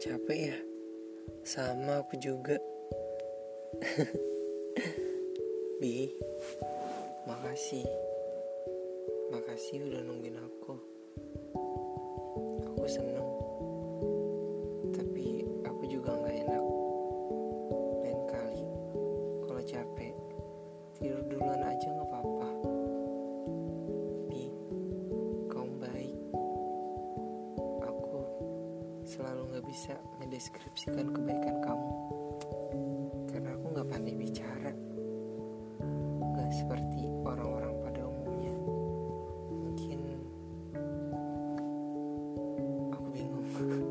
capek ya? Sama aku juga. Bi, makasih. Makasih udah nungguin aku. Aku seneng. Tapi aku juga nggak enak. Lain kali, kalau capek, tidur duluan aja nggak apa-apa. selalu nggak bisa mendeskripsikan kebaikan kamu. Karena aku nggak pandai bicara. Nggak seperti orang-orang pada umumnya. Mungkin aku bingung.